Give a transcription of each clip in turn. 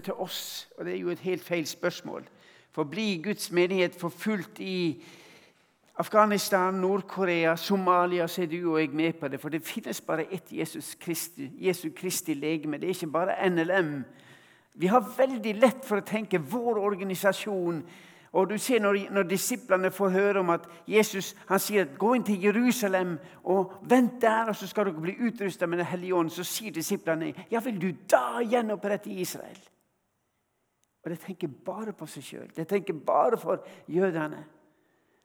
til oss, og det er jo et helt feil spørsmål. For blir Guds menighet forfulgt i Afghanistan, Nord-Korea, Somalia, så er du og jeg med på det. For det finnes bare ett Jesus Kristi, Jesu Kristi legeme. Det er ikke bare NLM. Vi har veldig lett for å tenke vår organisasjon. Og du ser Når, når disiplene får høre om at Jesus han sier at gå inn til Jerusalem og vent der, og så skal dere bli utrusta med Den hellige ånd, så sier disiplene ja, vil du da gjenopprette Israel? Og De tenker bare på seg sjøl. De tenker bare for jødene.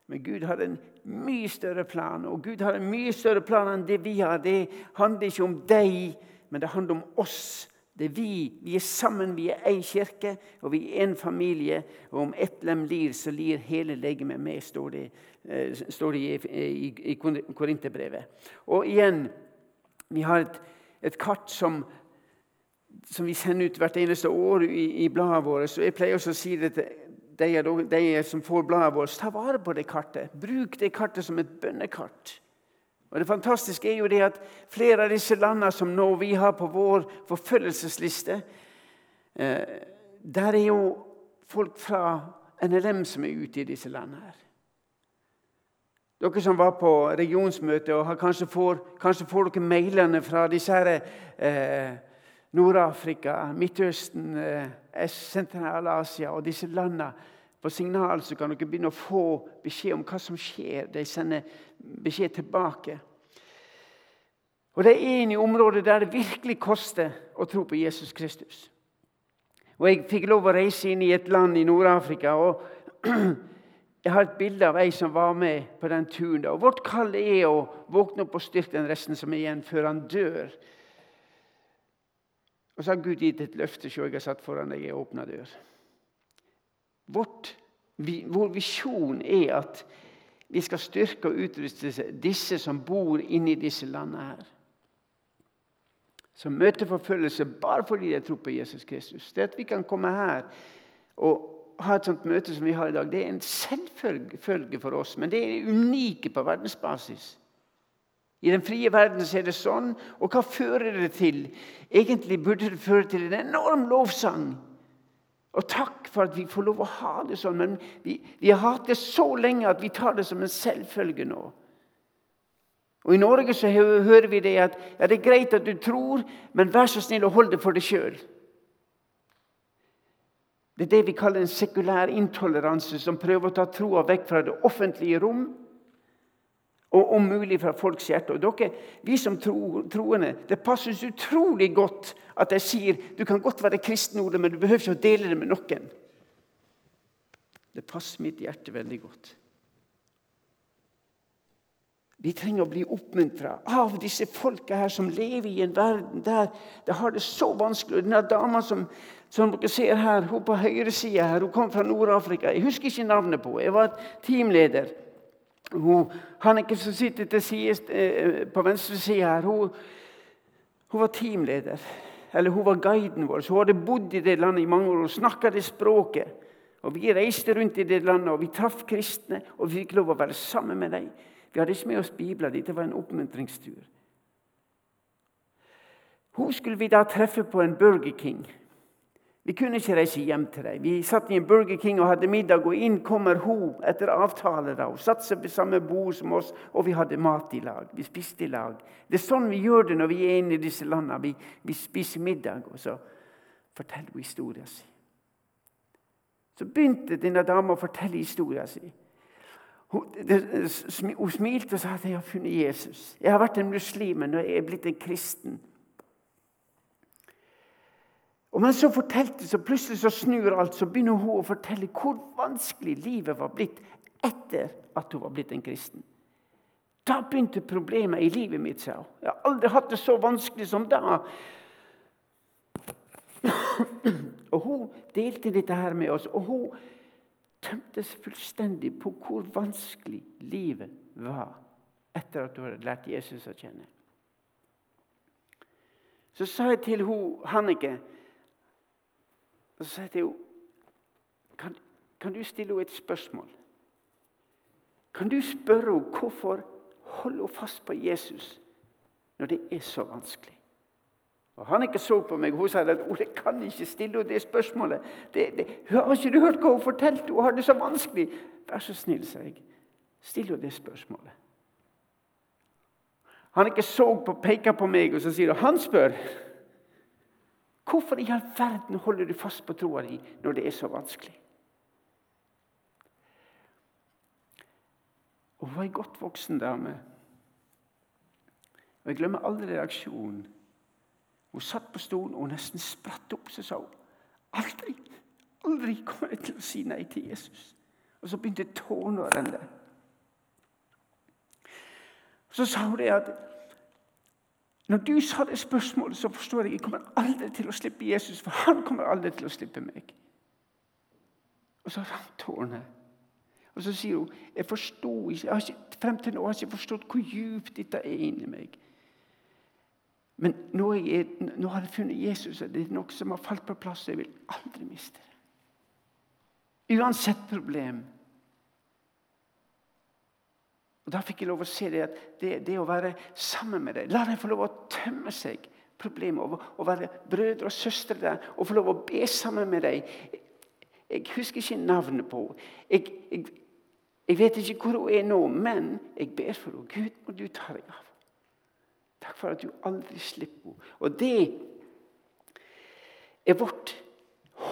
Men Gud har en mye større plan, og Gud har en mye større plan enn det vi har. Det handler ikke om deg, men det handler om oss. Det er vi. Vi er sammen, vi er ei kirke, og vi er en familie. Og om ett lem lir, så lir hele legemet med, står det, eh, står det i, i, i Korinterbrevet. Og igjen, vi har et, et kart som, som, vi sender ut hvert eneste år i, i bladet vårt. Så jeg pleier også å si det til de, som får bladet vårt, ta vare på det kartet. Bruk det kartet som et bønnekart. Og Det fantastiske er jo det at flere av disse landene som nå vi har på vår forfølgelsesliste, eh, der er jo folk fra NLM som er ute i disse landene. her. Dere som var på regionsmøte, og kanskje får, kanskje får dere mailene fra disse her, eh, Nord-Afrika, Midtøsten, eh, Sentral-Asia og disse landene. På signal så kan dere begynne å få beskjed om hva som skjer. De sender beskjed tilbake. Og De er inne i området der det virkelig koster å tro på Jesus Kristus. Og Jeg fikk lov å reise inn i et land i Nord-Afrika. og Jeg har et bilde av ei som var med på den turen. Og Vårt kall er å våkne opp og styrke den resten som er igjen, før han dør. Og så har Gud gitt et løfte som jeg har satt foran deg og åpna dør. Vårt, vi, vår visjon er at vi skal styrke og utruste disse som bor inni disse landene her. Som møter forfølgelse bare fordi de tror på Jesus Kristus. Det at vi kan komme her og ha et sånt møte som vi har i dag, det er en selvfølge for oss. Men det er unike på verdensbasis. I den frie verden er det sånn. Og hva fører det til? Egentlig burde det føre til en enorm lovsang. Og takk for at vi får lov å ha det sånn. Men vi, vi har hatt det så lenge at vi tar det som en selvfølge nå. Og I Norge så hører vi det at ja, det er greit at du tror, men vær så snill å holde det for deg sjøl. Det er det vi kaller en sekulær intoleranse, som prøver å ta troa vekk fra det offentlige rom og om mulig fra folks hjerte. Og dere, Vi som tro, troende, det passer så utrolig godt at jeg sier du kan godt være kristen, Ole, men du behøver ikke å dele det med noen. Det passer mitt hjerte veldig godt. Vi trenger å bli oppmuntra av disse folka her som lever i en verden der det har det så vanskelig. Denne dama som, som dere ser her, hun på høyresida her, hun kom fra Nord-Afrika. Jeg husker ikke navnet på henne. Jeg var teamleder. Hun, Hannike som sitter til side på venstre side her, hun, hun, var teamleder. Eller hun var guiden vår. Hun hadde bodd i det landet i mange år Hun snakka det språket. Og Vi reiste rundt i det landet, og vi traff kristne, og vi fikk lov å være sammen med dem. Vi hadde ikke med oss bibler dit. Det var en oppmuntringstur. Hun skulle vi da treffe på en Burger King. Vi kunne ikke reise hjem til dem. Vi satt i en Burger King og hadde middag, og inn kommer hun etter avtale. da. Hun satte seg på samme bord som oss, og vi hadde mat i lag. Vi spiste i lag. Det er sånn vi gjør det når vi er inne i disse landene. Vi, vi spiser middag, og så forteller hun historien sin. Så begynte denne dama å fortelle historien sin. Hun, hun, smilte og sa at 'jeg har funnet Jesus'. 'Jeg har vært en muslim, men nå er jeg blitt en kristen'. Og mens hun fortalte, så plutselig så snur alt, så begynner hun å fortelle hvor vanskelig livet var blitt etter at hun var blitt en kristen. Da begynte problemet i livet mitt, sa hun. Jeg har aldri hatt det så vanskelig som da. Og Hun delte dette her med oss, og hun tømte seg fullstendig på hvor vanskelig livet var etter at hun hadde lært Jesus å kjenne. Så sa jeg til hun, Hannike og Så sier jeg jo kan, kan du stille henne et spørsmål? Kan du spørre henne hvorfor holder hun fast på Jesus når det er så vanskelig? Og Han ikke så på meg, hun sa at hun kan ikke stille henne det spørsmålet. Det, det, har ikke du hørt hva hun fortalte? Hun har det så vanskelig. Vær så snill, sa jeg. Still henne det spørsmålet. Han ikke så på, peker på meg, og så sier han, han spør Hvorfor i all verden holder du fast på troa di når det er så vanskelig? Og hun var ei godt voksen dame. Og Jeg glemmer aldri reaksjonen. Hun satt på stolen og nesten spratt opp. Så sa hun aldri, aldri kommer jeg til å si nei til Jesus. Og så begynte tårene å renne. Så sa hun det at når du sa det spørsmålet, så forstår jeg jeg kommer aldri til å slippe Jesus, for han kommer aldri til å slippe meg. Og så rant tårene. Og så sier hun jeg ikke, jeg ikke, frem til nå har jeg ikke forstått hvor djupt dette er inni meg. Men nå, jeg, nå, har jeg funnet Jesus, og det er noe som har falt på plass. Jeg vil aldri miste det. Uansett problem. Og Da fikk jeg lov å se det at det, det å være sammen med deg La dem få lov å tømme seg problemer. Å være brødre og søstre der og få lov å be sammen med deg. Jeg husker ikke navnet på henne. Jeg, jeg, vet ikke hvor hun er nå, men jeg ber for henne. Gud, må du ta deg av Takk for at du aldri slipper henne. Og det er vårt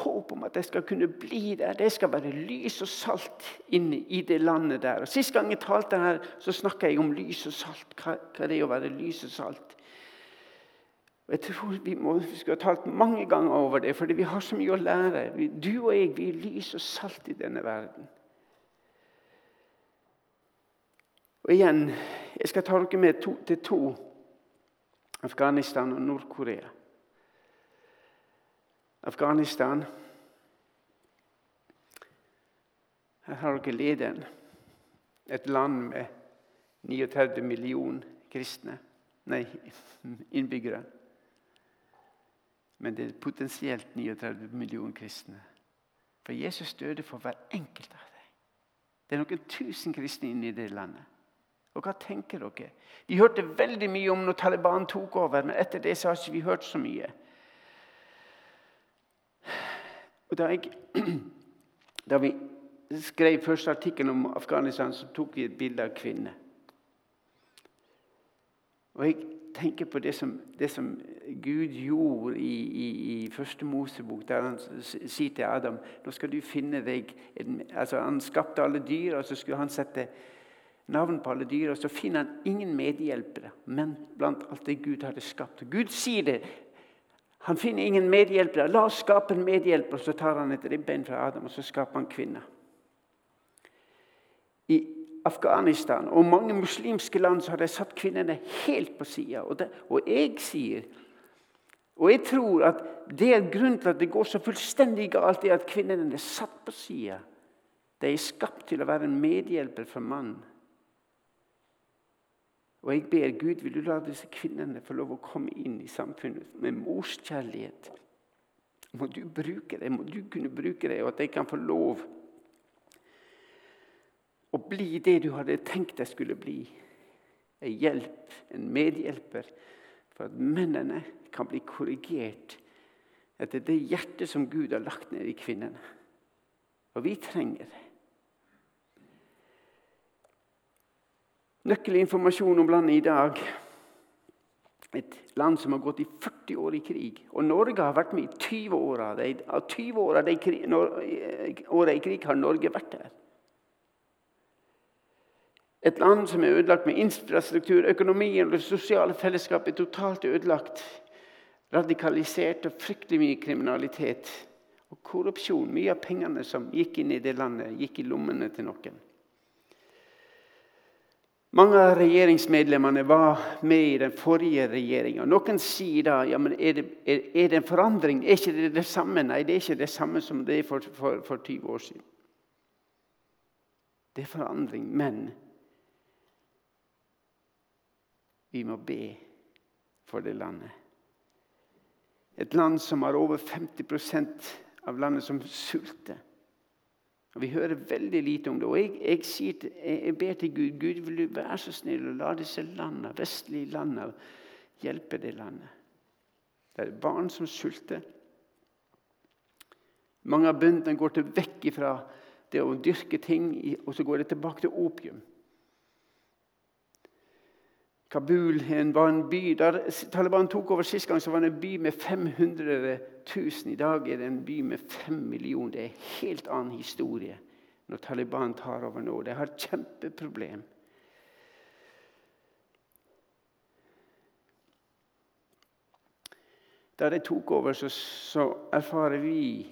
håp om at det skal kunne bli der. Det skal være lys og salt inne i det landet der. Og Sist gang jeg talte her, så snakka jeg om lys og salt. Hva, hva det er å være lys og salt. Og jeg tror Vi, må, vi skulle ha talt mange ganger over det, fordi vi har så mye å lære. Du og jeg vi er lys og salt i denne verden. Og igjen, Jeg skal ta dere med to, til to Afghanistan og Nord-Korea. Afghanistan Her har dere lederen. Et land med 39 millioner kristne Nei, innbyggere. Men det er potensielt 39 millioner kristne. For Jesus døde for hver enkelt av dem. Det er noen tusen kristne inne i det landet. Og hva tenker dere? Vi hørte veldig mye om når Taliban tok over, men etter det så har ikke hørt så mye. Og da, jeg, da vi skrev første artikkelen om Afghanistan, så tok vi et bilde av kvinner. Og jeg tenker på det som, det som Gud gjorde i, i, i første Mosebok, der han sier til Adam nå skal du finne deg altså Han skapte alle dyr, og så skulle han sette navn på alle dyr. Og så finner han ingen medhjelpere, men blant alt det Gud hadde skapt. Gud sier det. Han finner ingen medhjelpere. La oss skape en medhjelper. Så tar han et ribbein fra Adam og så skaper han kvinner. I Afghanistan og mange muslimske land så har de satt kvinnene helt på sida. Og, og jeg sier og jeg tror at det er grunnen til at det går så fullstendig galt, er at kvinnene er satt på sida. De er skapt til å være en medhjelper for mannen. Og jeg ber Gud, vil du la disse kvinnene få lov å komme inn i samfunnet med morskjærlighet. Må du bruke det, må du kunne bruke det, og at jeg kan få lov å bli det du hadde tenkt jeg skulle bli. En hjelp, en medhjelper, for at mennene kan bli korrigert etter det hjertet som Gud har lagt ned i kvinnene. Og vi trenger det. Nøkkelinformasjon om landet i dag. Et land som har gått i 40 år i krig. Og Norge har vært med i 20 år av de, av 20 år av de åra i krig har Norge vært der. Et land som er ødelagt med infrastruktur, økonomien og det sosiale fellesskapet er totalt ødelagt. Radikalisert og fryktelig mye kriminalitet. Og korrupsjon. Mye av pengene som gikk inn i det landet, gikk i lommene til noen. Mange av regjeringsmedlemmene var med i den forrige regjeringa. Noen sier da ja, men er det, er, er det en forandring. Er ikke det det samme? Nei, det er ikke det samme som det er for, for, for 20 år siden. Det er forandring, men vi må be for det landet. Et land som har over 50% av landet som sulter. Og Vi hører veldig lite om det. Og jeg, jeg, til, jeg, ber til Gud Gud, vil du være så snill og la disse landene, vestlige landene hjelpe det landet. Det er barn som sulter. Mange av bøndene går til vekk fra det å dyrke ting, og så går det tilbake til opium. Kabul var en by der Taliban tok over sist gang, så var det en by med 500 000. I dag er det en by med 5 millioner. Det er en helt annen historie når Taliban tar over nå. De har et kjempeproblem. Da de tok over, så, så erfarer vi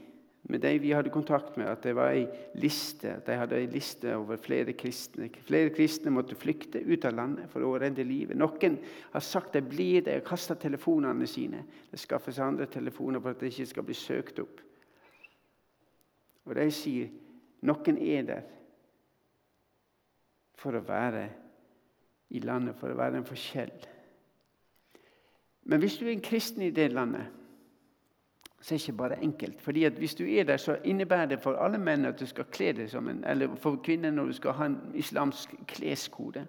med de vi hadde kontakt med, at det var ei liste, de hadde ei liste over flere kristne. Flere kristne måtte flykte ut av landet for å redde livet. Noen har sagt de blir det og kaster telefonene sine. Det skaffes andre telefoner for at de ikke skal bli søkt opp. Og de sier noen er der for å være i landet, for å være en forskjell. Men hvis du er en kristen i det landet, så er det ikke bare enkelt. Fordi at Hvis du er der, så innebærer det for alle menn at du skal kle deg som en Eller for kvinner når du skal ha en islamsk kleskode.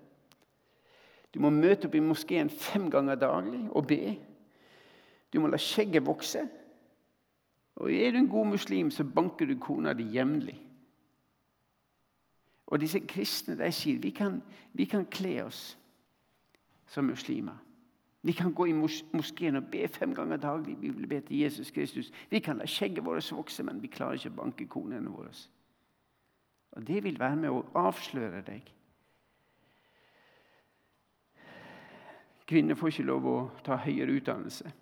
Du må møte opp i moskeen fem ganger daglig og be. Du må la skjegget vokse. Og Er du en god muslim, så banker du kona di jevnlig. Og disse kristne de sier vi kan, vi kan kle oss som muslimer. Vi kan gå i mos moskeen og be fem ganger daglig. Vi vil be til Jesus Kristus. Vi kan la skjegget vårt vokse, men vi klarer ikke å banke konene våre. Og Det vil være med å avsløre deg. Kvinner får ikke lov å ta høyere utdannelse.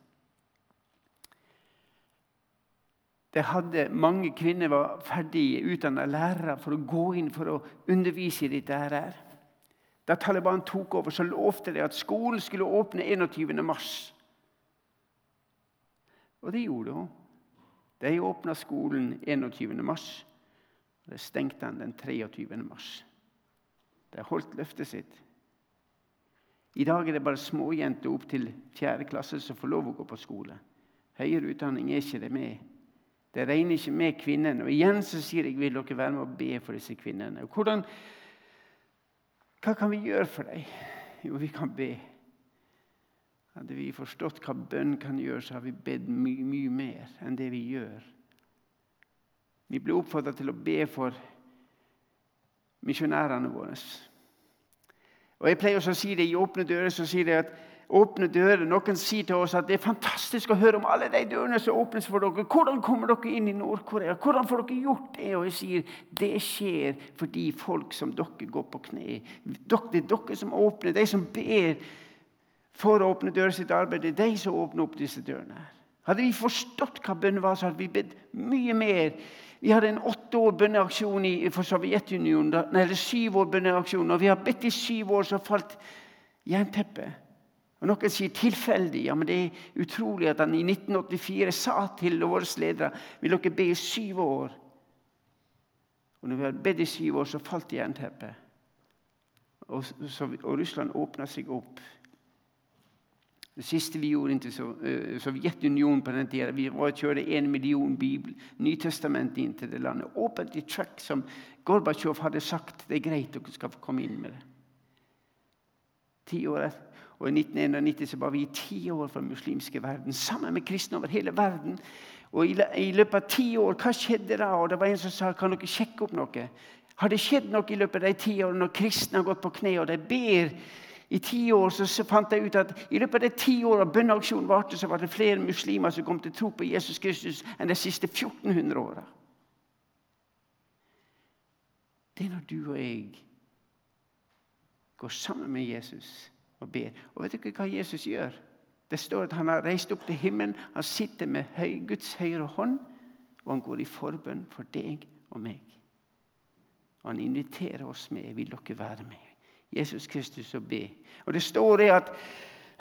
Det hadde, mange kvinner var ferdig utdanna lærere for å gå inn for å undervise i dette. her. Da Taliban tok over, så lovte de at skolen skulle åpne 21. mars. Og det gjorde hun. De åpna skolen 21. mars. Og de stengte han den 23. mars. De holdt løftet sitt. I dag er det bare småjenter opp til 4. klasse som får lov å gå på skole. Høyere utdanning er ikke det med. Det regner ikke med kvinnene. Og igjen så sier jeg vil dere være med og be for disse kvinnene. Hvordan hva kan vi gjøre for deg? Jo, vi kan be. Hadde vi forstått hva bønn kan gjøre, så har vi bedt mye, mye mer enn det vi gjør. Vi ble oppfordra til å be for misjonærene våre. Og Jeg pleier også å si det i Åpne dører. så sier jeg at åpne dører. Noen sier til oss at det er fantastisk å høre om alle de dørene som åpnes for dere. Hvordan kommer dere inn i Nord-Korea? Hvordan får dere gjort det? Og jeg sier det skjer fordi folk som dere går på kne. Det er dere som åpner, de som ber for å åpne dører sitt arbeid. Det er de som åpner opp disse dørene. Hadde vi forstått hva bønn var, så hadde vi bedt mye mer. Vi hadde en åtte år bønneaksjon for Sovjetunionen, eller syv år bønneaksjon. Og vi har bedt i syv år, så falt jernteppet. Og Noen sier tilfeldig. Ja, men det er utrolig at han i 1984 sa til våre ledere vil dere be i syv år. Og når vi hadde bedt i syv år, så falt jernteppet. Og, og Russland åpna seg opp. Det siste vi gjorde inntil eh, Sovjetunionen på den tida, var å kjøre en million Bibel, Nytestamentet inn til det landet. Åpent i track som Gorbatsjov hadde sagt det er greit dere skal få komme inn med det. Ti år etter og I 1991 så var vi i ti år for den muslimske verden, sammen med kristne over hele verden. Og i, løpet av ti år, hva skjedde da? Og det var En som sa kan dere sjekke opp noe. Har det skjedd noe i løpet av de ti årene når kristne har gått på kne og de ber? I ti år så, fant jeg ut at i løpet av de ti årene bønneaksjonen varte, så var det flere muslimer som kom til tro på Jesus Kristus enn de siste 1400 åra. Det er når du og jeg går sammen med Jesus og ber. Og vet dere hva Jesus gjør? Det står at Han har reist opp til himmelen. Han sitter med Guds høyre hånd, og han går i forbønn for deg og meg. Og Han inviterer oss med. Vil dere være med? Jesus Kristus og be. Og Det står det at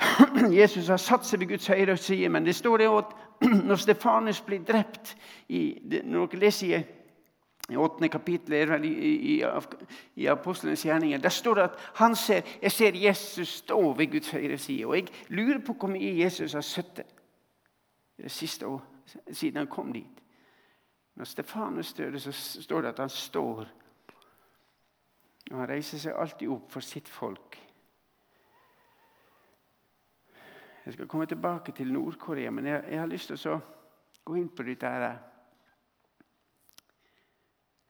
Jesus har satt seg ved Guds høyre side, men det står det at når Stefanus blir drept i, Når dere leser i i åttende kapittel i, apostlenes gjerninger. Der står det at han ser, jeg ser Jesus stå ved Guds høyre side. Og jeg lurer på hvor mye Jesus har sittet det siste år, siden han kom dit. Når Stefanus døde, så står det at han står. Og han reiser seg alltid opp for sitt folk. Jeg skal komme tilbake til Nord-Korea, men jeg, jeg, har lyst til å gå inn på dette her.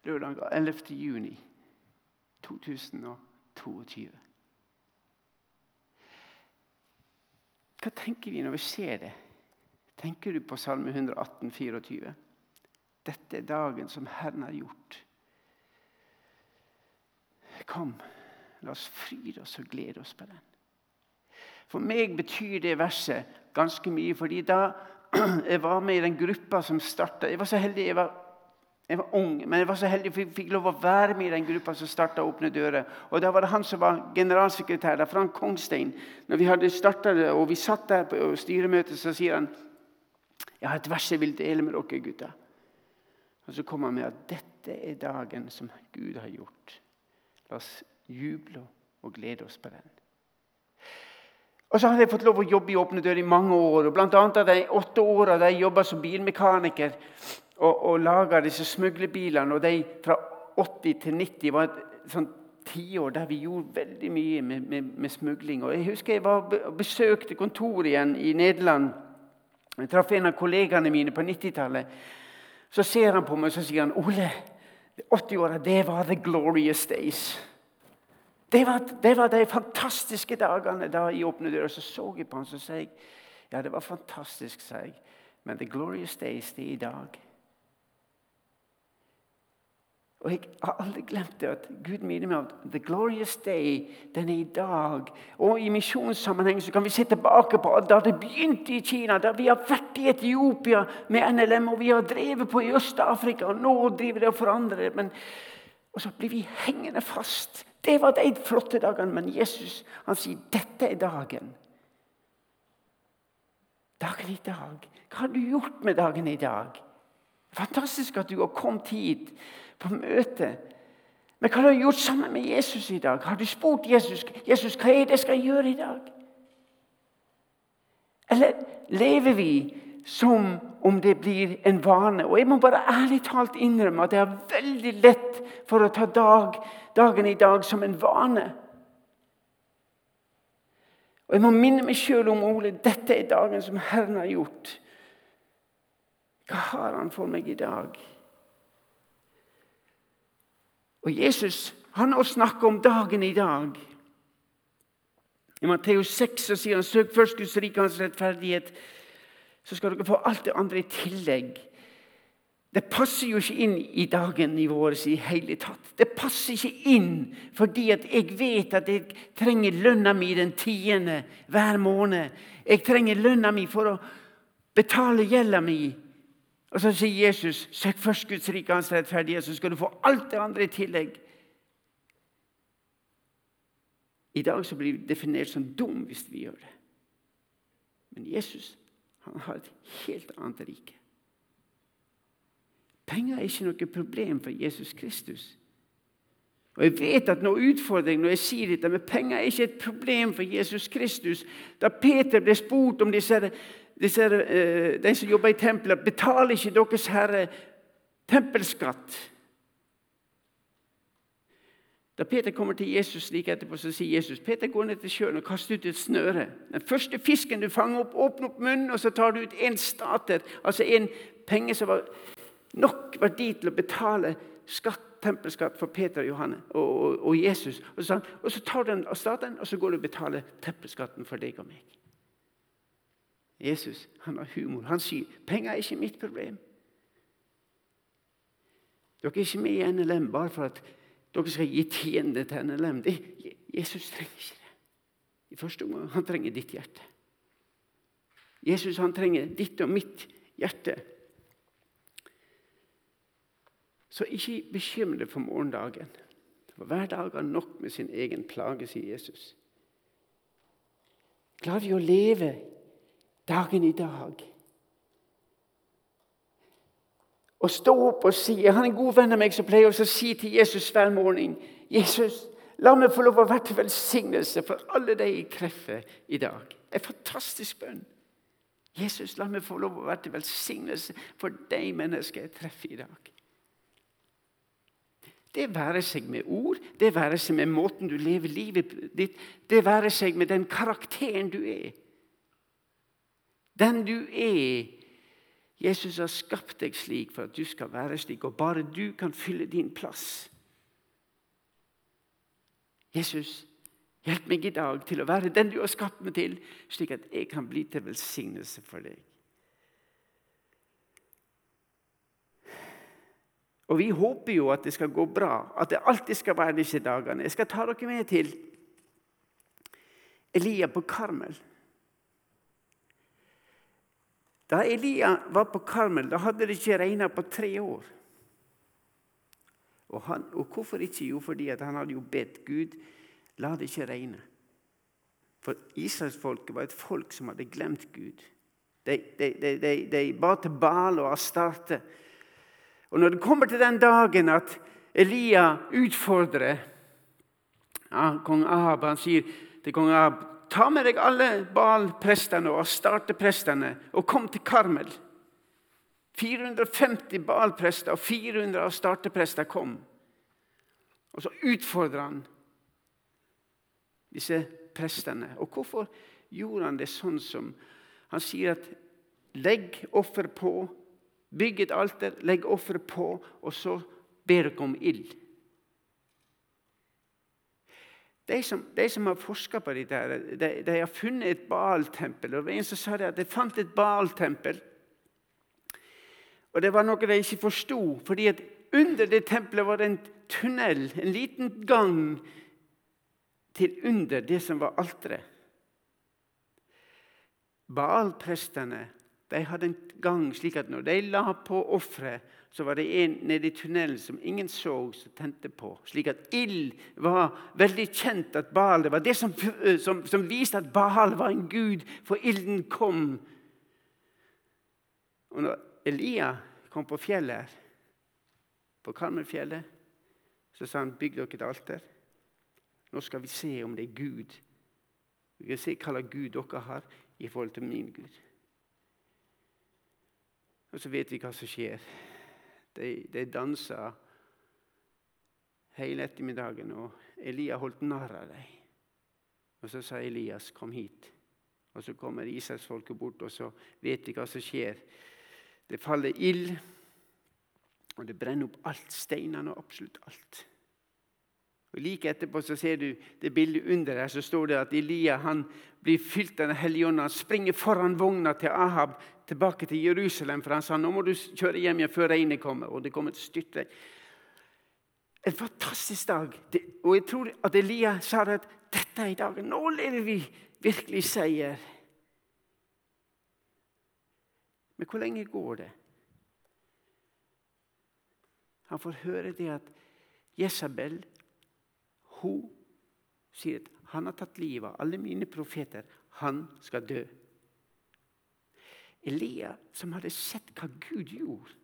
Lørdag 11. juni 2022. Hva tenker vi når vi ser det? Tenker du på Salme 118, 24? Dette er dagen som Herren har gjort. Kom, la oss fryde oss og glede oss på den. For meg betyr det verset ganske mye, fordi da jeg var med i den gruppa som starta Jeg var så heldig jeg var, jeg var ung, men jeg var så heldig for jeg fikk lov å være med i den gruppa som starta Åpne dører. Og Da var det han som var generalsekretær, der, Frank Kongstein. Når vi hadde starta det, og vi satt der på styremøtet, så sier han jeg har et vers jeg vil dele med dere, gutter. Og Så kommer han med at dette er dagen som Gud har gjort. La oss juble og glede oss på den. Og så hadde jeg fått lov å jobbe i Åpne dører i mange år. og Blant annet av de åtte åra jeg jobba som bilmekaniker og, og laga disse smuglerbilene. Og de fra 80 til 90 var et sånt tiår der vi gjorde veldig mye med, med, med, smugling. Og Jeg husker jeg var, besøkte kontoret igjen i Nederland. Jeg traff en av kollegaene mine på 90-tallet. Så ser han på meg og så sier han, 'Ole, 80-åra, det var the glorious days'. Det var, det var, de fantastiske dagene da jeg åpne dører. Så så jeg på ham så sa jeg, ja, det var fantastisk, sa jeg. Men the glorious days, det er i dag. Og Jeg har aldri glemt det at Gud minner meg om the glorious day. Den er i dag. Og I misjonssammenheng så kan vi se tilbake på da det begynte i Kina. Da vi har vært i Etiopia med NLM, og vi har drevet på i Øst-Afrika. Og nå driver det og forandrer det. Og så blir vi hengende fast. Det var de flotte dagene. Men Jesus han sier dette er dagen. Dagen i dag. Hva har du gjort med dagen i dag? Fantastisk at du har kommet hit på møte. Men hva har du gjort sammen med Jesus i dag? Har du spurt Jesus Jesus, hva er det jeg skal gjøre i dag? Eller lever vi som om det blir en vane? Og Jeg må bare ærlig talt innrømme at det er veldig lett for å ta dag, dagen i dag som en vane. Og Jeg må minne meg sjøl om Ole, dette er dagen som Herren har gjort. Hva har Han for meg i dag? Og Jesus han har snakket om dagen i dag. I Matteus 6 så sier han søk først Guds rike hans rettferdighet, så skal dere få alt det andre i tillegg. Det passer jo ikke inn i dagen i vår i hele tatt. Det passer ikke inn fordi at jeg vet at jeg trenger lønna mi den tiende hver måned. Jeg trenger lønna mi for å betale gjelda mi. Og så sier Jesus, 'Søk først Guds rike hans rettferdighet, så skal du få alt det andre i tillegg'. I dag så blir vi definert som dum hvis vi gjør det. Men Jesus han har et helt annet rike. Penger er ikke noe problem for Jesus Kristus. Og Jeg vet at noe utfordring når jeg sier dette, men penger er ikke et problem for Jesus Kristus. Da Peter ble spurt om disse disse, uh, de som jobber i tempelet, betaler ikke deres herre tempelskatt? Da Peter kommer til Jesus like etterpå, så sier Jesus Peter går ned til sjøen og kaster ut et snøre. Den første fisken du fanger opp, åpner opp munnen, og så tar du ut én stater, altså en penge som var nok verdi til å betale skatt, tempelskatt for Peter Johanne, og, og, og Jesus. Og så, og så tar du den av staten, og så går du og betaler tempelskatten for deg og meg. Jesus han har humor. Han sier penger er ikke mitt problem. Dere er ikke med i NLM bare for at dere skal gi tiende til NLM. Det, Jesus trenger ikke det. I første omgang han trenger ditt hjerte. Jesus han trenger ditt og mitt hjerte. Så ikke bekymre deg for morgendagen. For hver dag har nok med sin egen plage, sier Jesus. Klarer vi å leve dagen i dag. Å stå opp og si Jeg har en god venn av meg som pleier å si til Jesus hver morgen Jesus, la meg få lov å være til velsignelse for alle de jeg treffer i dag. En fantastisk bønn. Jesus, la meg få lov å være til velsignelse for de mennesker jeg treffer i dag. Det være seg med ord, det være seg med måten du lever livet ditt, det være seg med den karakteren du er. Den du er. Jesus har skapt deg slik for at du skal være slik, og bare du kan fylle din plass. Jesus, hjelp meg i dag til å være den du har skapt meg til, slik at jeg kan bli til velsignelse for deg. Og vi håper jo at det skal gå bra, at det alltid skal være disse dagene. Jeg skal ta dere med til Elia på Karmel. Da Elia var på Karmel, da hadde det ikke regna på tre år. Og, han, og, hvorfor ikke? Jo, fordi han hadde jo bedt Gud la det ikke regne. For israelsfolket var et folk som hadde glemt Gud. De, de, de, de ba til Baal og Astarte. Og når det kommer til den dagen at Elia utfordrer ja, kong Ahab Han sier til kong Ahab ta med deg alle Baal-prestene og Astarte-prestene og kom til Karmel. 450 Baal-prester og 400 Astarte-prester kom. Og så utfordrer han disse prestene. Og hvorfor gjorde han det sånn som Han sier at legg offer på Bygg et alter, legg offeret på, og så ber dere om ild. De som, de som, har forska på dette, de, de, har funnet et Baal-tempel. Og En som sa det at de fant et Baal-tempel. Og Det var noe de ikke forsto. fordi at under det tempelet var det en tunnel, en liten gang, til under det som var alteret. Baal-prestene de hadde en gang slik at når de la på offeret, så var det en nede i tunnelen som ingen så, som tente på. Slik at ild var veldig kjent at Baal Det var det som, som, som viste at Baal var en gud, for ilden kom. Og når Elia kom på fjellet, på Karmenfjellet, så sa han bygg dere et alter. Nå skal vi se om det er Gud. Vi skal se hva slags Gud dere har i forhold til min Gud. Og så vet vi hva som skjer. De, de dansa hele ettermiddagen, og Elia holdt narr av dem. Og så sa Elias, 'Kom hit.' Og Så kommer Israelsfolket bort, og så vet vi hva som skjer. Det faller ild, og det brenner opp alt. Steinene og absolutt alt. Og Like etterpå så ser du det bildet under her, så står det at Elia han blir fylt av Den hellige ånd. Han springer foran vogna til Ahab tilbake til Jerusalem, for han sa nå må du kjøre hjem igjen før regnet kommer. Og det kommer et styrte. En fantastisk dag. Og jeg tror at Elia sa at dette er dagen. Nå lever vi virkelig seier. Men hvor lenge går det? Han får høre det at Jesabel hun sier at han har tatt livet av alle mine profeter. Han skal dø. Elia, som hadde sett hva Gud gjorde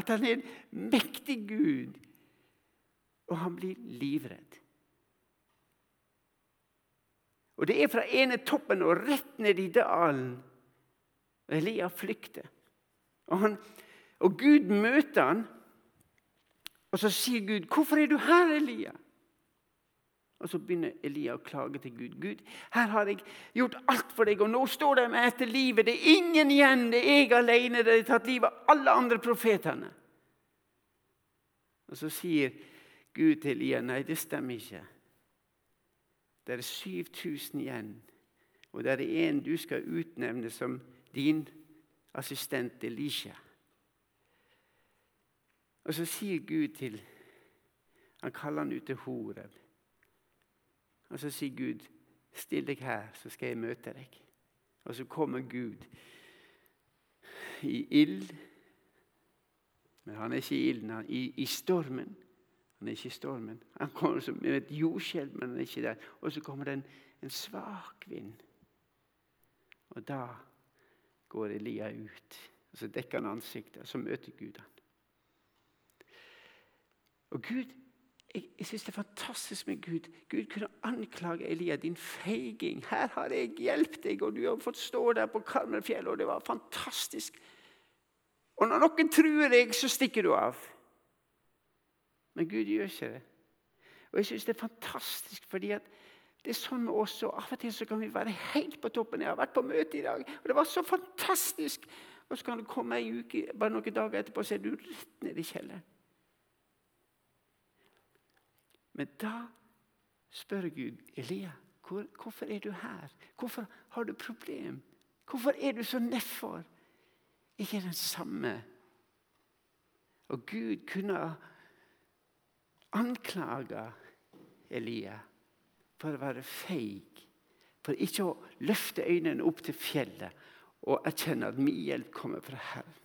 At han er en mektig Gud. Og han blir livredd. Og Det er fra ene toppen og rett ned i dalen. Og Elia flykter. Og, han, og Gud møter han og så sier Gud, 'Hvorfor er du her, Elia?' Og så begynner Elia å klage til Gud. 'Gud, her har jeg gjort alt for deg, og nå står de meg etter livet.' 'Det er ingen igjen. Det er jeg alene. Det har tatt livet av alle andre profetene.' Og så sier Gud til Elia, 'Nei, det stemmer ikke.' Det er 7000 igjen, og det er en du skal utnevne som din assistent Elisha. Og så sier Gud til Han kaller han ut til Horeb. Og så sier Gud, 'Still deg her, så skal jeg møte deg.' Og så kommer Gud i ild. Men han er ikke i ilden, han er i, i stormen. Han er ikke i stormen. Han kommer som et jordskjelv, men han er ikke der. Og så kommer det en, en svak vind. Og da går Elia ut. Og Så dekker han ansiktet, og så møter Gud han. Og Gud, Jeg, jeg syns det er fantastisk med Gud. Gud kunne anklage Elia, din feiging. Her har jeg hjulpet deg, og du har fått stå der på Karmelfjellet, og det var fantastisk. Og når noen truer deg, så stikker du av. Men Gud gjør ikke det. Og jeg syns det er fantastisk, fordi at Det er sånn med oss, og Av og til så kan vi være helt på toppen. Jeg har vært på møte i dag, og det var så fantastisk! Og så kan du komme ei uke, bare noen dager etterpå, så er du rett nede i kjelleren. Men da spør Gud Elia hvor, hvorfor er du her. Hvorfor har du problem? Hvorfor er du så nedfor? Ikke den samme. Og Gud kunne anklage Elia for å være feig, for ikke å løfte øynene opp til fjellet og erkjenne at min hjelp kommer fra Herren.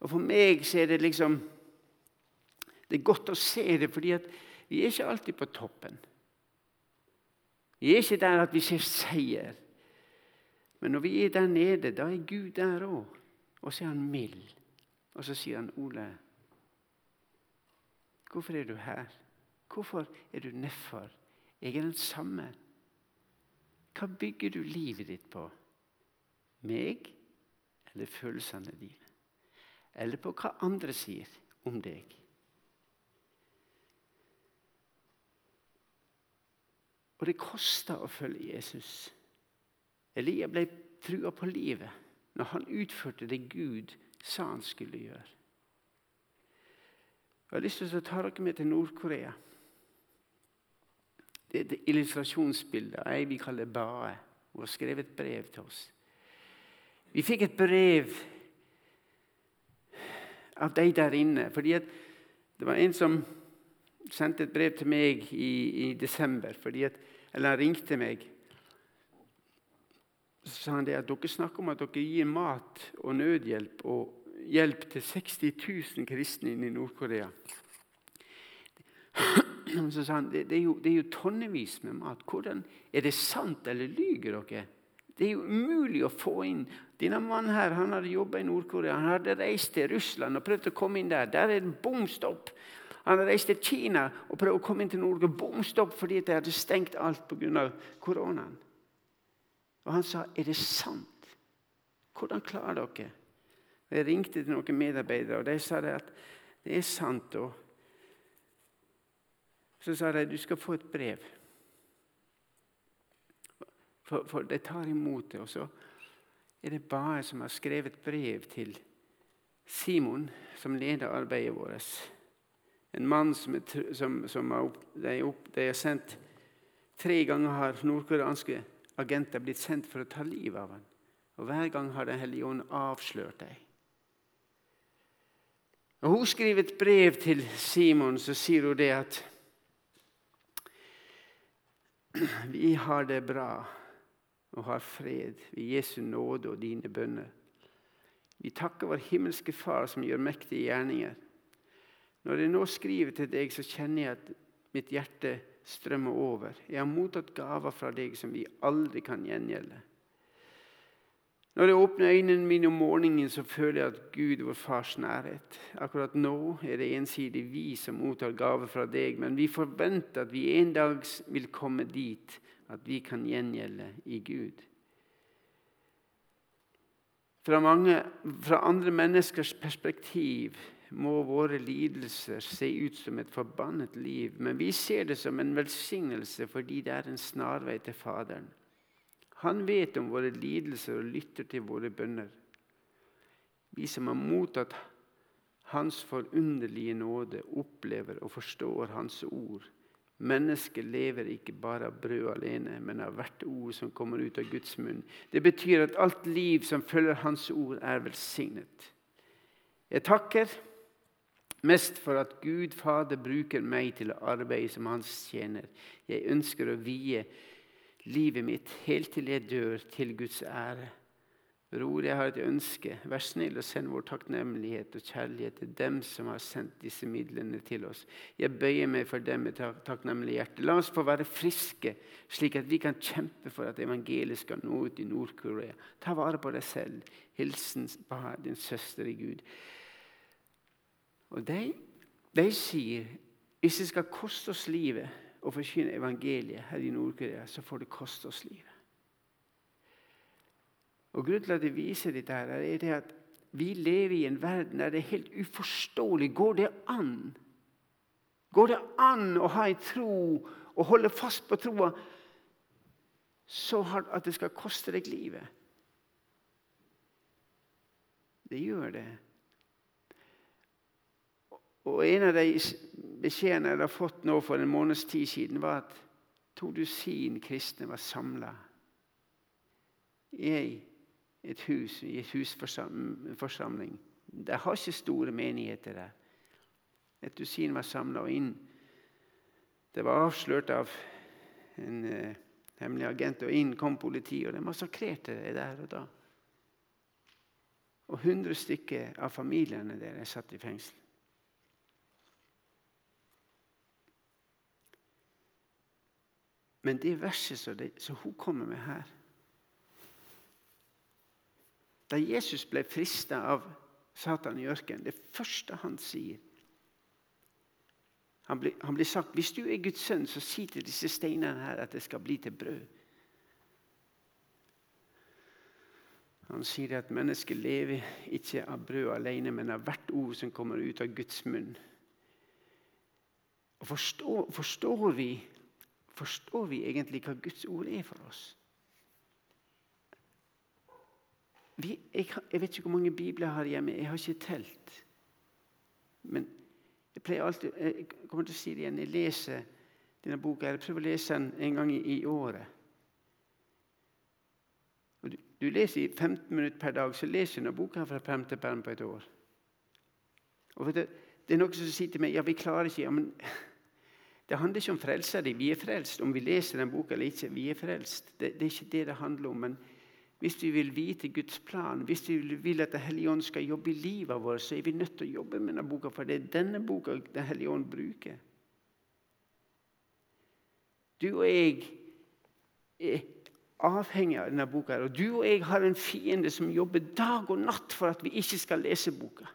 Og For meg så er det liksom Det er godt å se det, fordi vi er ikke alltid på toppen. Vi er ikke der at vi ser seier. Men når vi er der nede, da er Gud der òg. Og så er han mild. Og så sier han, 'Ole, hvorfor er du her?' Hvorfor er du nedfor? Jeg er den samme. Hva bygger du livet ditt på? Meg eller følelsene dine? Eller på hva andre sier om deg? Og det kosta å følge Jesus. Elia ble trua på livet når han utførte det Gud sa han skulle gjøre. Jeg har lyst til å ta dere med til Nord-Korea. Det er et illustrasjonsbilde av ei vi kaller Bae. Hun har skrevet et brev til oss. Vi fikk et brev av de der inne. fordi det var en som sendte et brev til meg i, i desember. At, eller han ringte meg. Så sa han det at dere snakker om at dere gir mat og nødhjelp og hjelp til 60 000 kristne inne i Nord-Korea. Så sa han det, det, er jo, det er jo tonnevis med mat. Hvordan, Er det sant, eller lyver dere? Det er jo umulig å få inn Denne mannen her, han hadde jobba i Nord-Korea. Han hadde reist til Russland og prøvd å komme inn der. Der er det bom stopp. Han hadde reist til Kina og prøvd å komme inn til Norge. Bom stopp fordi de hadde stengt alt pga. koronaen. Og han sa, 'Er det sant? Hvordan klarer dere?' Jeg ringte til noen medarbeidere, og de sa det at det er sant. og så sa de du skal få et brev. For, for de tar imot det. Og så er det bare som har skrevet brev til Simon, som leder arbeidet vårt. En mann som, er, som, som er opp, de, er opp, de, er sendt Tre ganger har nordkoreanske agenter blitt sendt for å ta livet av ham. Og Hver gang har Den hellige ånd avslørt dem. Og hun skriver et brev til Simon, så sier hun det at vi har det bra og har fred ved Jesu nåde og dine bønner. Vi takker vår himmelske Far som gjør mektige gjerninger. Når jeg nå skriver til deg, så kjenner jeg at mitt hjerte strømmer over. Jeg har mottatt gaver fra deg som vi aldri kan gjengjelde. Når jeg åpner øynene mine om morgenen, så føler jeg at Gud, vår Fars nærhet. Akkurat nå er det ensidig vi som mottar gaver fra deg, men vi forventer at vi en dag vil komme dit at vi kan gjengjelde i Gud. Fra, mange, fra andre menneskers perspektiv må våre lidelser se ut som et forbannet liv, men vi ser det som en velsignelse fordi det er en snarvei til Faderen. Han vet om våre lidelser og lytter til våre bønner. Vi som har mottatt Hans forunderlige nåde, opplever og forstår Hans ord. Mennesket lever ikke bare av brød alene, men av hvert ord som kommer ut av Guds munn. Det betyr at alt liv som følger Hans ord, er velsignet. Jeg takker mest for at Gud Fader bruker meg til å arbeide som Hans tjener. Jeg ønsker å vie livet mitt helt til jeg dør, til Guds ære. Bror, jeg har et ønske. Vær snill og send vår takknemlighet og kjærlighet til dem som har sendt disse midlene til oss. Jeg bøyer meg for dem med takknemlig hjerte. La oss få være friske, slik at vi kan kjempe for at evangeliet skal nå ut i Nord-Korea. Ta vare på deg selv. Hilsen din søster i Gud. Og de, de sier hvis det skal koste oss livet å forkynne evangeliet her i Nord-Korea, så får det koste oss livet. Og Grunnen til at jeg viser dette, her, er det at vi lever i en verden der det er helt uforståelig. Går det an? Går det an å ha en tro og holde fast på troa så hardt at det skal koste deg livet. Det gjør det. Og En av de beskjedene jeg har fått nå for en måneds tid siden, var at to dusin kristne var samla i et hus, i et husforsamling. De har ikke store menigheter der. Et dusin var samla inn. Det var avslørt av en uh, hemmelig agent, og inn kom politiet, og de massakrerte det der og da. Og hundre stykker av familiene deres satt i fengsel. Men det verset som hun kommer med her Da Jesus ble frista av Satan i ørkenen, det første han sier han blir, han blir, sagt hvis du er Guds sønn, så si til disse steinene her at det skal bli til brød. Han sier at mennesket lever ikke av brød alene, men av hvert ord som kommer ut av Guds munn. Og forstår, forstår, vi, forstår vi egentlig hva Guds ord er for oss? Vi, jeg, jeg, vet ikke hvor mange bibler jeg har hjemme. Jeg har ikke telt. Men jeg pleier alltid, jeg kommer til å si det igjen, jeg leser denne boka. Jeg prøver å lese den en gang i, i året. Du, du, leser i 15 minutter per dag, så leser du denne boka fra perm til perm på et år. Og du, det er noen som sier til meg ja, vi klarer ikke. Ja, men Det handler ikke om frelsa di. Vi er frelst om vi leser den boka eller ikke. Vi er frelst. Det, det er ikke det det handler om. men hvis vi vil vite Guds plan, hvis vi vil at Den hellige ånd skal jobbe i livet vårt, så er vi nødt til å jobbe med denne boka, for det er denne boka Den hellige ånd bruker. Du og jeg er avhengig av denne boka. Og du og jeg har en fiende som jobber dag og natt for at vi ikke skal lese boka.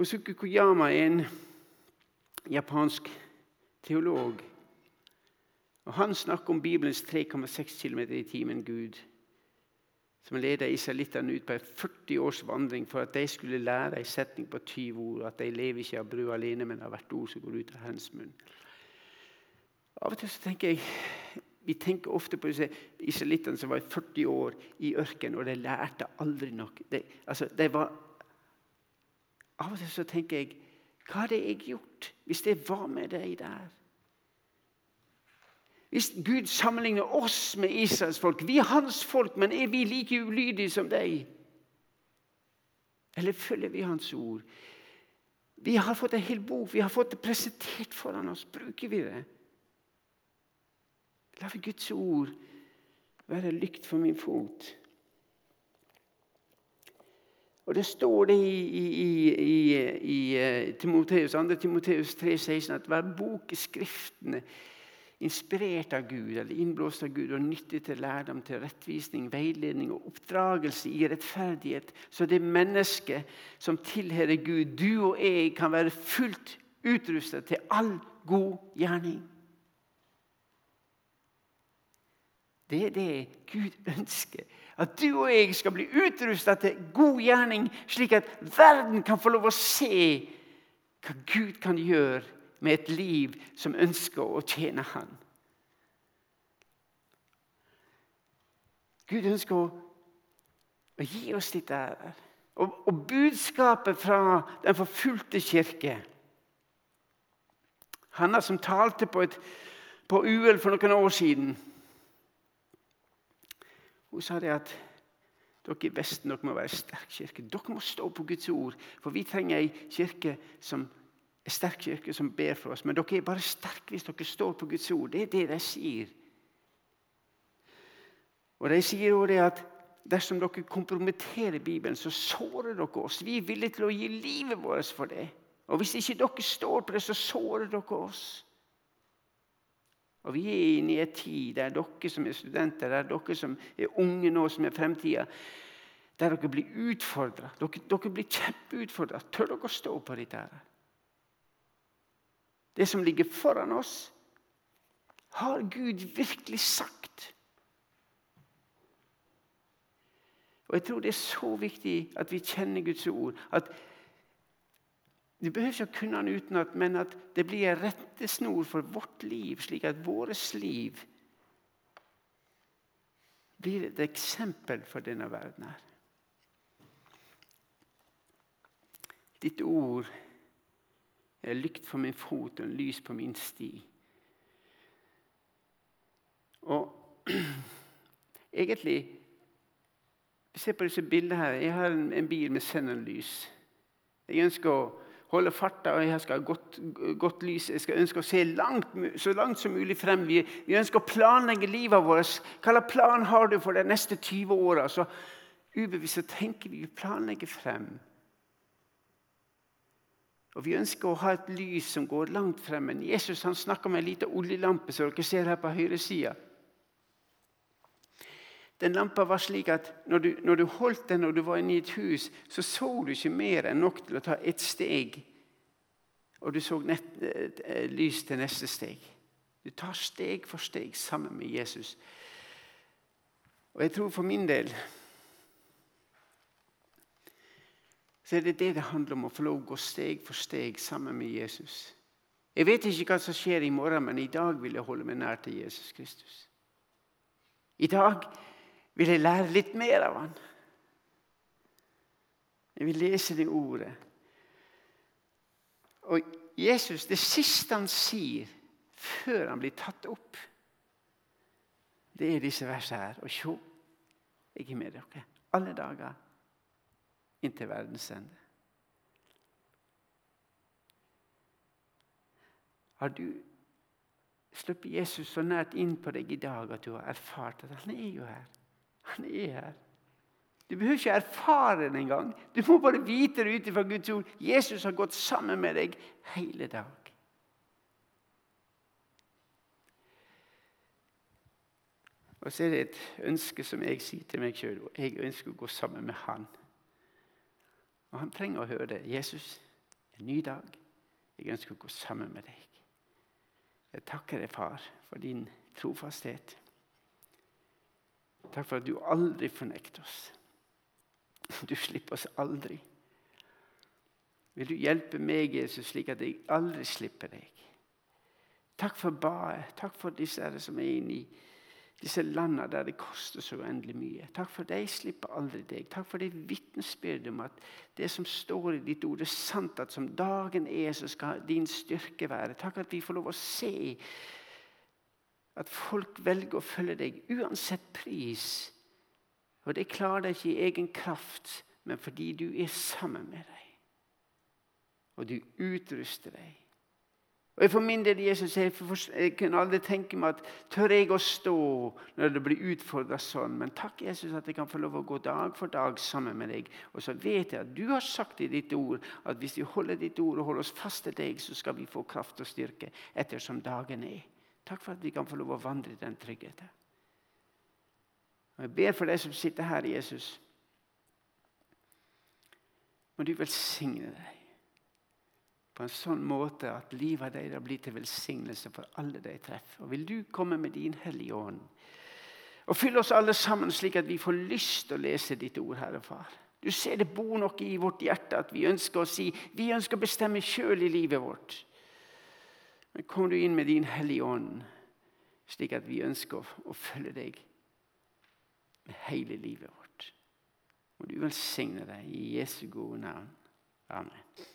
Kosuke Koyama er en japansk teolog og Han snakker om Bibelens 3,6 km i timen Gud, som leda israelittene ut på en 40 års vandring for at de skulle lære en setning på 20 ord, at de lever ikke av brød alene, men av hvert ord som går ut av Herrens munn. Av og til så tenker jeg, Vi tenker ofte på israelittene som var i 40 år i ørkenen, og de lærte aldri nok. De, altså, de var, av og til så tenker jeg Hva hadde jeg gjort hvis jeg var med deg der? Hvis Gud sammenligner oss med Israels folk Vi er hans folk, men er vi like ulydige som deg? Eller følger vi hans ord? Vi har fått en hel bok, vi har fått det presentert foran oss. Bruker vi det? La vi Guds ord være lykt for min fot. Og Det står det i, i, i, i eh, Timoteus, 2. Timoteus 3,16 at hver bok i Skriftene inspirert av Gud eller innblåst av Gud og nyttig til lærdom, til rettvisning, veiledning og oppdragelse i rettferdighet. Så det mennesket som tilhører Gud, du og jeg, kan være fullt utrustet til all god gjerning. Det er det Gud ønsker. At du og jeg skal bli utrustet til god gjerning, slik at verden kan få lov å se hva Gud kan gjøre med et liv som ønsker å tjene Han. Gud ønsker å, gi oss dette. her. Og, budskapet fra den forfulgte kirke Hanna som talte på, et, på UL for noen år siden Hun sa det at dere i Vesten dere må være en sterk kirke. Dere må stå på Guds ord. For vi trenger ei kirke som en sterk kirke som ber for oss. Men dere er bare sterke hvis dere står på Guds ord. Det er det de sier. Og De sier også det at dersom dere kompromitterer Bibelen, så sårer dere oss. Vi er villige til å gi livet vårt for det. Og Hvis ikke dere står på det, så sårer dere oss. Og Vi er inne i en tid der dere som er studenter, der dere som er unge nå, som er fremtida, der dere blir utfordra. Dere, dere, blir kjempeutfordra. Tør dere å stå på dette? her? det som ligger foran oss, har Gud virkelig sagt. Og Jeg tror det er så viktig at vi kjenner Guds ord. At Du behøver ikke å kunne den utenat, men at det blir en rettesnor for vårt liv, slik at vårt liv blir et eksempel for denne verden her. Ditt ord er lykt for min fot og en lys på min sti. Og egentlig Se på disse bildene her. Jeg har en, en bil med xenonlys. Jeg ønsker å holde farta, og jeg skal ha godt, godt lys. Jeg skal ønske å se langt, så langt som mulig frem. Vi, vi ønsker å planlegge livet vårt. Hva slags plan har du for de neste 20 åra? Så ubevisst så tenker vi planlegger frem. Og Vi ønsker å ha et lys som går langt frem. Men Jesus han snakker med en liten oljelampe, som dere ser her på høyresida. Den lampa var slik at når du, når du, holdt den når du var inne i et hus, så så du ikke mer enn nok til å ta ett steg. Og du så nett, eh, lys til neste steg. Du tar steg for steg sammen med Jesus. Og jeg tror for min del så er det det det handler om å få lov å gå steg for steg sammen med Jesus. Jeg vet ikke hva som skjer i morgen, men i dag vil jeg holde meg nær til Jesus Kristus. I dag vil jeg lære litt mer av han. Jeg vil lese det ordet. Og Jesus, det siste han sier før han blir tatt opp, det er disse versene her. Og se, jeg er med dere alle dager inntil verdens ende. Har du sluppet Jesus så nært inn på deg i dag at du har erfart at han er jo her? Han er her. Du behøver ikke erfare det engang. Du må bare vite det ut ifra Guds ord. Jesus har gått sammen med deg hele dag. Og så er det et ønske som jeg sier til meg sjøl. Jeg ønsker å gå sammen med Han. Og Han trenger å høre det. 'Jesus, en ny dag. Jeg ønsker å gå sammen med deg.' Jeg takker deg, far, for din trofasthet. Takk for at du aldri fornekter oss. Du slipper oss aldri. Vil du hjelpe meg, Jesus, slik at jeg aldri slipper deg? Takk for badet. Takk for disse som er inne i disse landene der det koster så uendelig mye. Takk for de slipper aldri deg. Takk for det vitnesbyrdet om at det som står i ditt ord, er sant. At som dagen er, så skal din styrke være. Takk at vi får lov å se at folk velger å følge deg uansett pris. Og det klarer de ikke i egen kraft, men fordi du er sammen med dem. Og du utruster dem. Og for min del, Jesus, jeg, jeg kunne aldri tenke meg at tør jeg å stå når det blir utfordra sånn. Men takk, Jesus, at jeg kan få lov å gå dag for dag sammen med deg. Og så vet jeg at du har sagt i ditt ord at hvis vi holder ditt ord og holder oss fast til deg, så skal vi få kraft og styrke ettersom dagen er. Takk for at vi kan få lov å vandre i den tryggheten. Og Jeg ber for deg som sitter her, Jesus. Må du velsigne deg på en sånn måte at livet deres blir til velsignelse for alle de treffer. Og Vil du komme med din Hellige Ånd og fylle oss alle sammen slik at vi får lyst til å lese ditt ord, Herre Far. Du ser det bor noe i vårt hjerte at vi ønsker å si vi ønsker å bestemme sjøl i livet vårt. Men kom du inn med din Hellige Ånd, slik at vi ønsker å, følge deg med hele livet vårt. Må du velsigne deg i Jesu gode navn. Amen.